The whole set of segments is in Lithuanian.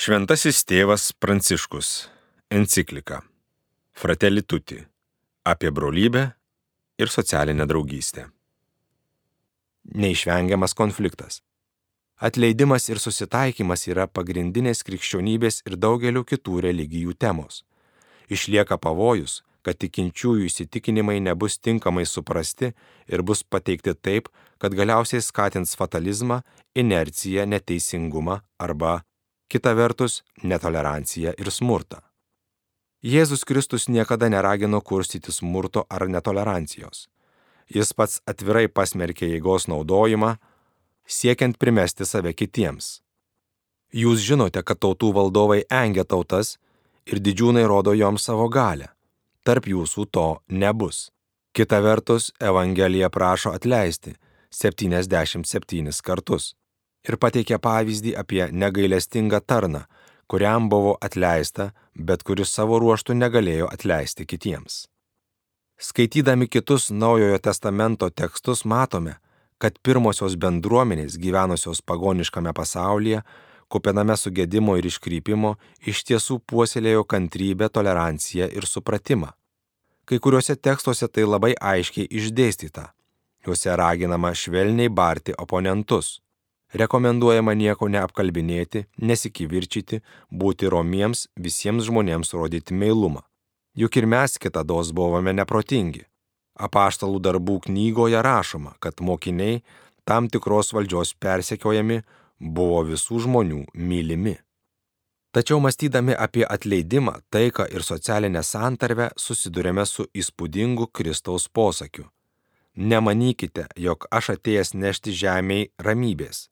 Šventasis tėvas Pranciškus. Enciklika. Fratelli tutti. Apie brolybę ir socialinę draugystę. Neišvengiamas konfliktas. Atleidimas ir susitaikymas yra pagrindinės krikščionybės ir daugelių kitų religijų temos. Išlieka pavojus, kad tikinčiųjų įsitikinimai nebus tinkamai suprasti ir bus pateikti taip, kad galiausiai skatins fatalizmą, inerciją, neteisingumą arba kita vertus netoleranciją ir smurtą. Jėzus Kristus niekada neragino kurstyti smurto ar netolerancijos. Jis pats atvirai pasmerkė jėgos naudojimą, siekiant primesti save kitiems. Jūs žinote, kad tautų valdovai engia tautas ir didžiūnai rodo joms savo galę. Tarp jūsų to nebus. Kita vertus, Evangelija prašo atleisti 77 kartus ir pateikė pavyzdį apie negailestingą tarną, kuriam buvo atleista, bet kuris savo ruoštų negalėjo atleisti kitiems. Skaitydami kitus Naujojo testamento tekstus matome, kad pirmosios bendruomenės gyvenusios pagoniškame pasaulyje, kupiname sugėdimo ir iškrypimo, iš tiesų puoselėjo kantrybę, toleranciją ir supratimą. Kai kuriuose tekstuose tai labai aiškiai išdėstyta. Juose raginama švelniai barti oponentus. Rekomenduojama nieko neapkalbinėti, nesikivirčyti, būti romiems, visiems žmonėms rodyti meilumą. Juk ir mes kitados buvome neprotingi. Apaštalų darbų knygoje rašoma, kad mokiniai tam tikros valdžios persekiojami buvo visų žmonių mylimi. Tačiau mąstydami apie atleidimą, taiką ir socialinę santarvę susidurėme su įspūdingu Kristaus posakiu. Nemanykite, jog aš atėjęs nešti žemėj ramybės.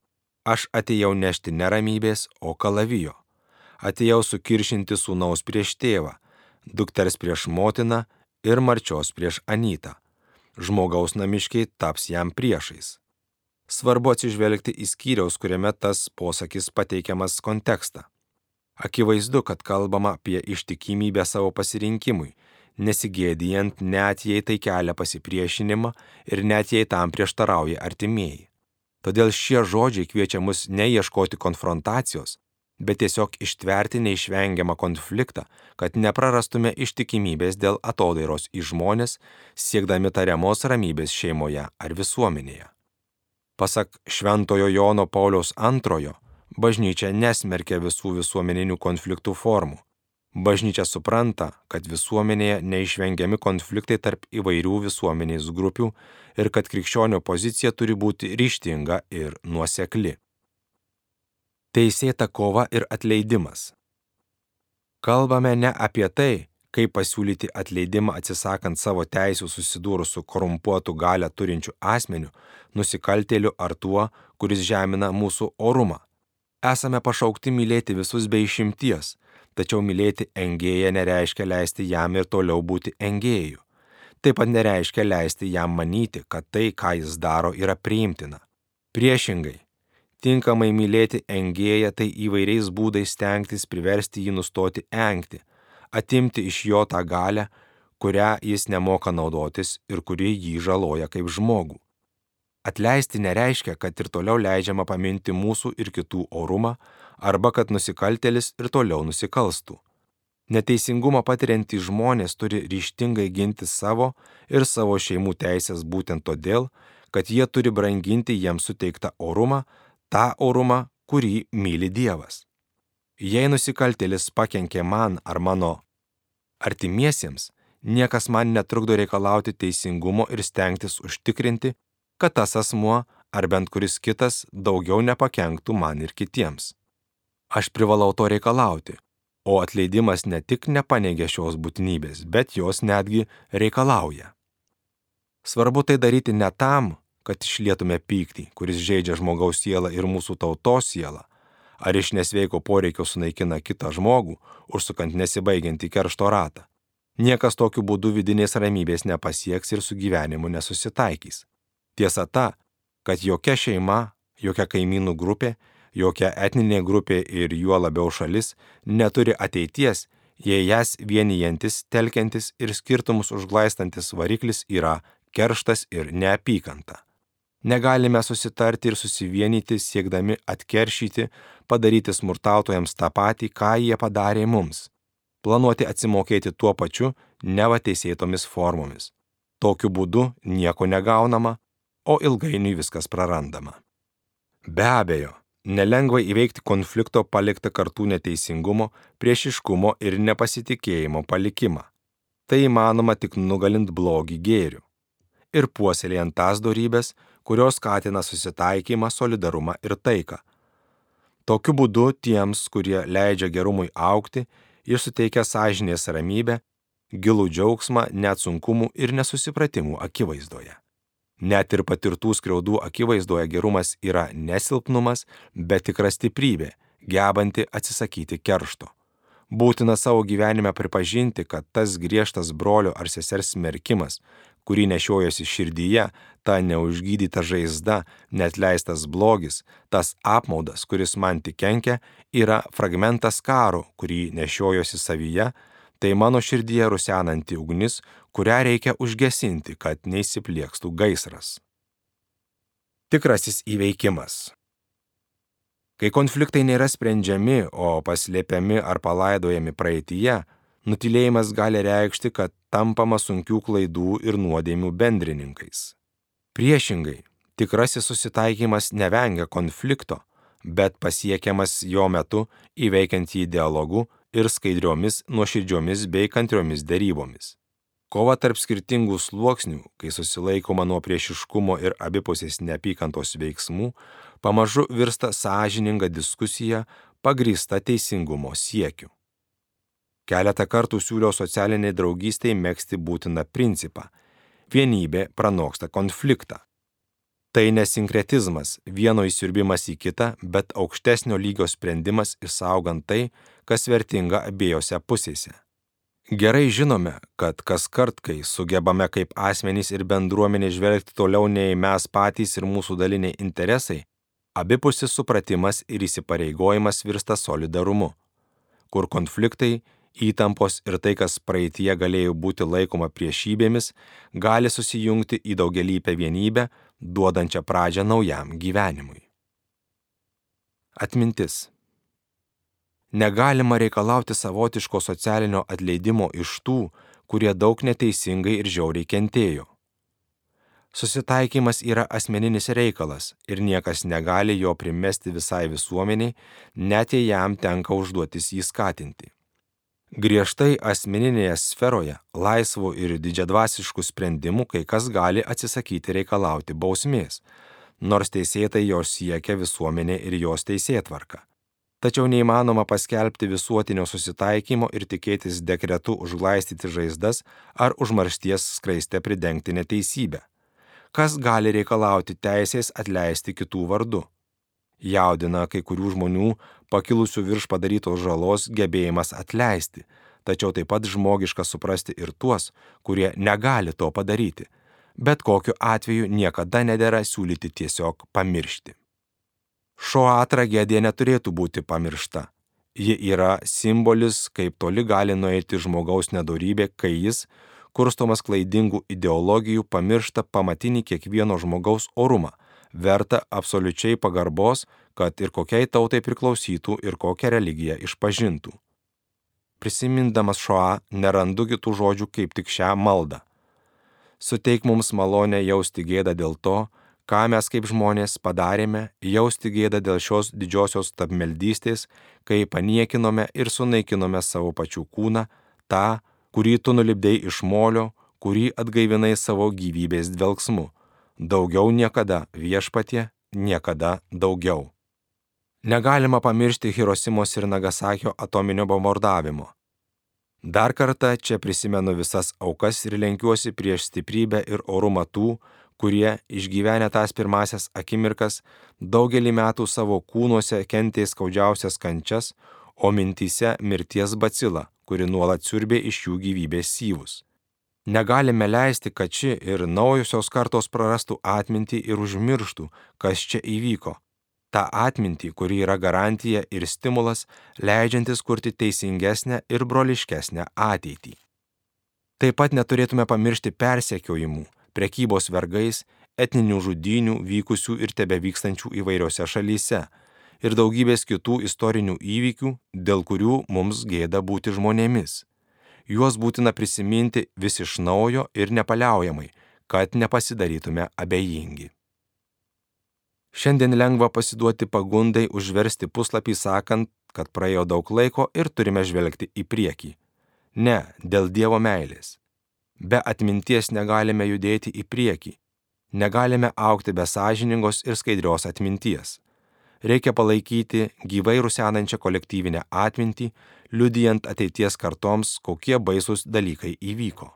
Aš atėjau nešti neramybės, o kalavijo. Atėjau sukiršinti sūnaus prieš tėvą, dukters prieš motiną ir marčios prieš anytą. Žmogaus namiškiai taps jam priešais. Svarbu atsižvelgti į skyriaus, kuriame tas posakis pateikiamas kontekstą. Akivaizdu, kad kalbama apie ištikimybę savo pasirinkimui, nesigėdijant net jei tai kelia pasipriešinimą ir net jei tam prieštarauja artimieji. Todėl šie žodžiai kviečia mus neieškoti konfrontacijos, bet tiesiog ištverti neišvengiamą konfliktą, kad neprarastume ištikimybės dėl atodairos į žmonės, siekdami tariamos ramybės šeimoje ar visuomenėje. Pasak Šventojo Jono Pauliaus II, bažnyčia nesmerkia visų visuomeninių konfliktų formų. Bažnyčia supranta, kad visuomenėje neišvengiami konfliktai tarp įvairių visuomenės grupių ir kad krikščionio pozicija turi būti ryštinga ir nuosekli. Teisėta kova ir atleidimas. Kalbame ne apie tai, kaip pasiūlyti atleidimą atsisakant savo teisų susidūrus su korumpuotų galę turinčiu asmeniu, nusikaltėliu ar tuo, kuris žemina mūsų orumą. Esame pašaukti mylėti visus be išimties, tačiau mylėti engėją nereiškia leisti jam ir toliau būti engėjų. Taip pat nereiškia leisti jam manyti, kad tai, ką jis daro, yra priimtina. Priešingai, tinkamai mylėti engėją tai įvairiais būdais stengtis priversti jį nustoti engti, atimti iš jo tą galę, kurią jis nemoka naudotis ir kuri jį žaloja kaip žmogų. Atleisti nereiškia, kad ir toliau leidžiama paminti mūsų ir kitų orumą, arba kad nusikaltelis ir toliau nusikalstų. Neteisingumą patiriantys žmonės turi ryštingai ginti savo ir savo šeimų teisės būtent todėl, kad jie turi branginti jiems suteiktą orumą, tą orumą, kurį myli Dievas. Jei nusikaltelis pakenkė man ar mano artimiesiems, niekas man netrukdo reikalauti teisingumo ir stengtis užtikrinti, kad tas asmuo ar bent kuris kitas daugiau nepakenktų man ir kitiems. Aš privalau to reikalauti, o atleidimas ne tik nepaneigia šios būtinybės, bet jos netgi reikalauja. Svarbu tai daryti ne tam, kad išlietume pyktį, kuris žaidžia žmogaus sielą ir mūsų tautos sielą, ar iš nesveiko poreikio sunaikina kitą žmogų, užsukant nesibaigiantį keršto ratą. Niekas tokiu būdu vidinės ramybės nepasieks ir su gyvenimu nesusitaikys. Tiesa ta, kad jokia šeima, jokia kaimynų grupė, jokia etninė grupė ir juo labiau šalis neturi ateities, jei jas vienijantis, telkiantis ir skirtumus užglaistantis variklis yra kerštas ir neapykanta. Negalime susitarti ir susivienyti siekdami atkeršyti, padaryti smurtautojams tą patį, ką jie padarė mums. Planuoti atsimokėti tuo pačiu neva teisėtomis formomis. Tokiu būdu nieko negaunama, o ilgainiui viskas prarandama. Be abejo, nelengva įveikti konflikto paliktą kartų neteisingumo, priešiškumo ir nepasitikėjimo palikimą. Tai įmanoma tik nugalint blogį gėrių ir puoselėjant tas dorybės, kurios skatina susitaikymą, solidarumą ir taiką. Tokiu būdu tiems, kurie leidžia gerumui aukti, jis suteikia sąžinės ramybę, gilų džiaugsmą net sunkumų ir nesusipratimų akivaizdoje. Net ir patirtų skriaudų akivaizdoje gerumas yra nesilpnumas, bet tikra stiprybė, gebanti atsisakyti keršto. Būtina savo gyvenime pripažinti, kad tas griežtas brolio ar sesers smerkimas, kurį nešiojosi širdyje, ta neužgydyta žaizda, net leistas blogis, tas apmaudas, kuris man tik kenkia, yra fragmentas karo, kurį nešiojosi savyje, tai mano širdyje rusenanti ugnis, kurią reikia užgesinti, kad neįsipliekstų gaisras. Tikrasis įveikimas. Kai konfliktai nėra sprendžiami, o paslėpiami ar palaidojami praeitie, nutilėjimas gali reikšti, kad tampama sunkių klaidų ir nuodėmių bendrininkais. Priešingai, tikrasis susitaikymas nevengia konflikto, bet pasiekiamas jo metu įveikiant jį dialogu ir skaidriomis, nuoširdžiomis bei kantriomis dėrybomis. Kova tarp skirtingų sluoksnių, kai susilaikoma nuo priešiškumo ir abipusės neapykantos veiksmų, pamažu virsta sąžininga diskusija pagrįsta teisingumo siekiu. Keletą kartų siūliau socialiniai draugystiai mėgsti būtiną principą - vienybė pranoksta konfliktą. Tai nesinkretizmas, vieno įsirbimas į kitą, bet aukštesnio lygio sprendimas įsaugant tai, kas vertinga abiejose pusėse. Gerai žinome, kad kas kart, kai sugebame kaip asmenys ir bendruomenė žvelgti toliau nei mes patys ir mūsų daliniai interesai, abipusis supratimas ir įsipareigojimas virsta solidarumu, kur konfliktai įtampos ir tai, kas praeitie galėjo būti laikoma priešybėmis, gali susijungti į daugelįpę vienybę, duodančią pradžią naujam gyvenimui. Atmintis. Negalima reikalauti savotiško socialinio atleidimo iš tų, kurie daug neteisingai ir žiauriai kentėjo. Susitaikymas yra asmeninis reikalas ir niekas negali jo primesti visai visuomeniai, net jei jam tenka užduotis jį skatinti. Griežtai asmeninėje sferoje, laisvų ir didžiadvasiškų sprendimų kai kas gali atsisakyti reikalauti bausmės, nors teisėtai jos siekia visuomenė ir jos teisėtvarka. Tačiau neįmanoma paskelbti visuotinio susitaikymo ir tikėtis dekretu užglaistyti žaizdas ar užmaršties skraiste pridengti neteisybę. Kas gali reikalauti teisės atleisti kitų vardu? Jaudina kai kurių žmonių pakilusių virš padarytos žalos gebėjimas atleisti, tačiau taip pat žmogiška suprasti ir tuos, kurie negali to padaryti. Bet kokiu atveju niekada nedėra siūlyti tiesiog pamiršti. Šoa tragedija neturėtų būti pamiršta. Ji yra simbolis, kaip toli gali nueiti žmogaus nedorybė, kai jis, kurstomas klaidingų ideologijų, pamiršta pamatinį kiekvieno žmogaus orumą – verta absoliučiai pagarbos, kad ir kokiai tautai priklausytų ir kokią religiją išpažintų. Prisimindamas šoą nerandu kitų žodžių kaip tik šią maldą. Suteik mums malonę jausti gėdą dėl to, ką mes kaip žmonės padarėme, jausti gėdą dėl šios didžiosios tapmeldystės, kai paniekinome ir sunaikinome savo pačių kūną, tą, kurį tu nulipdėjai iš molio, kurį atgaivinai savo gyvybės dvelgsmu daugiau niekada viešpatie, niekada daugiau. Negalima pamiršti Hirosimos ir Nagasakio atominio bombardavimo. Dar kartą čia prisimenu visas aukas ir lenkiuosi prieš stiprybę ir orumą tų, kurie, išgyvenę tas pirmasias akimirkas, daugelį metų savo kūnuose kentė skaudžiausias kančias, o mintyse mirties bacila, kuri nuolat siurbė iš jų gyvybės syvus. Negalime leisti, kad ši ir naujosios kartos prarastų atmintį ir užmirštų, kas čia įvyko. Ta atmintį, kuri yra garantija ir stimulas, leidžiantis kurti teisingesnę ir broliškesnę ateitį. Taip pat neturėtume pamiršti persekiojimų, prekybos vergais, etninių žudinių vykusių ir tebe vykstančių įvairiose šalyse ir daugybės kitų istorinių įvykių, dėl kurių mums gėda būti žmonėmis. Juos būtina prisiminti vis iš naujo ir nepaliaujamai, kad nepasidarytume abejingi. Šiandien lengva pasiduoti pagundai užversti puslapį sakant, kad praėjo daug laiko ir turime žvelgti į priekį. Ne, dėl Dievo meilės. Be atminties negalime judėti į priekį. Negalime aukti be sąžiningos ir skaidrios atminties. Reikia palaikyti gyvai rusenančią kolektyvinę atmintį, liudijant ateities kartoms, kokie baisus dalykai įvyko.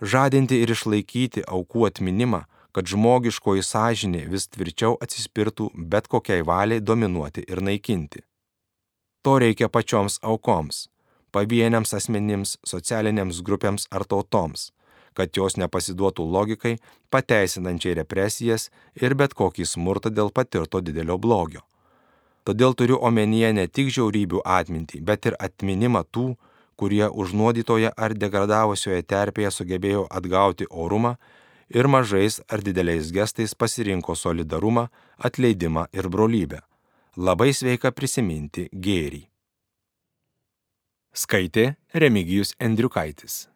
Žadinti ir išlaikyti aukų atminimą, kad žmogiškoji sąžinė vis tvirčiau atsispirtų bet kokiai valiai dominuoti ir naikinti. To reikia pačioms aukoms, pavieniams asmenims, socialinėms grupėms ar tautoms, kad jos nepasiduotų logikai, pateisinančiai represijas ir bet kokį smurtą dėl patirto didelio blogio. Todėl turiu omenyje ne tik žiaurybių atmintį, bet ir atminimą tų, kurie užnuodytoje ar degradavusioje terpėje sugebėjo atgauti orumą ir mažais ar dideliais gestais pasirinko solidarumą, atleidimą ir brolybę. Labai sveika prisiminti gėrį. Skaitė Remigijus Endriukaitis.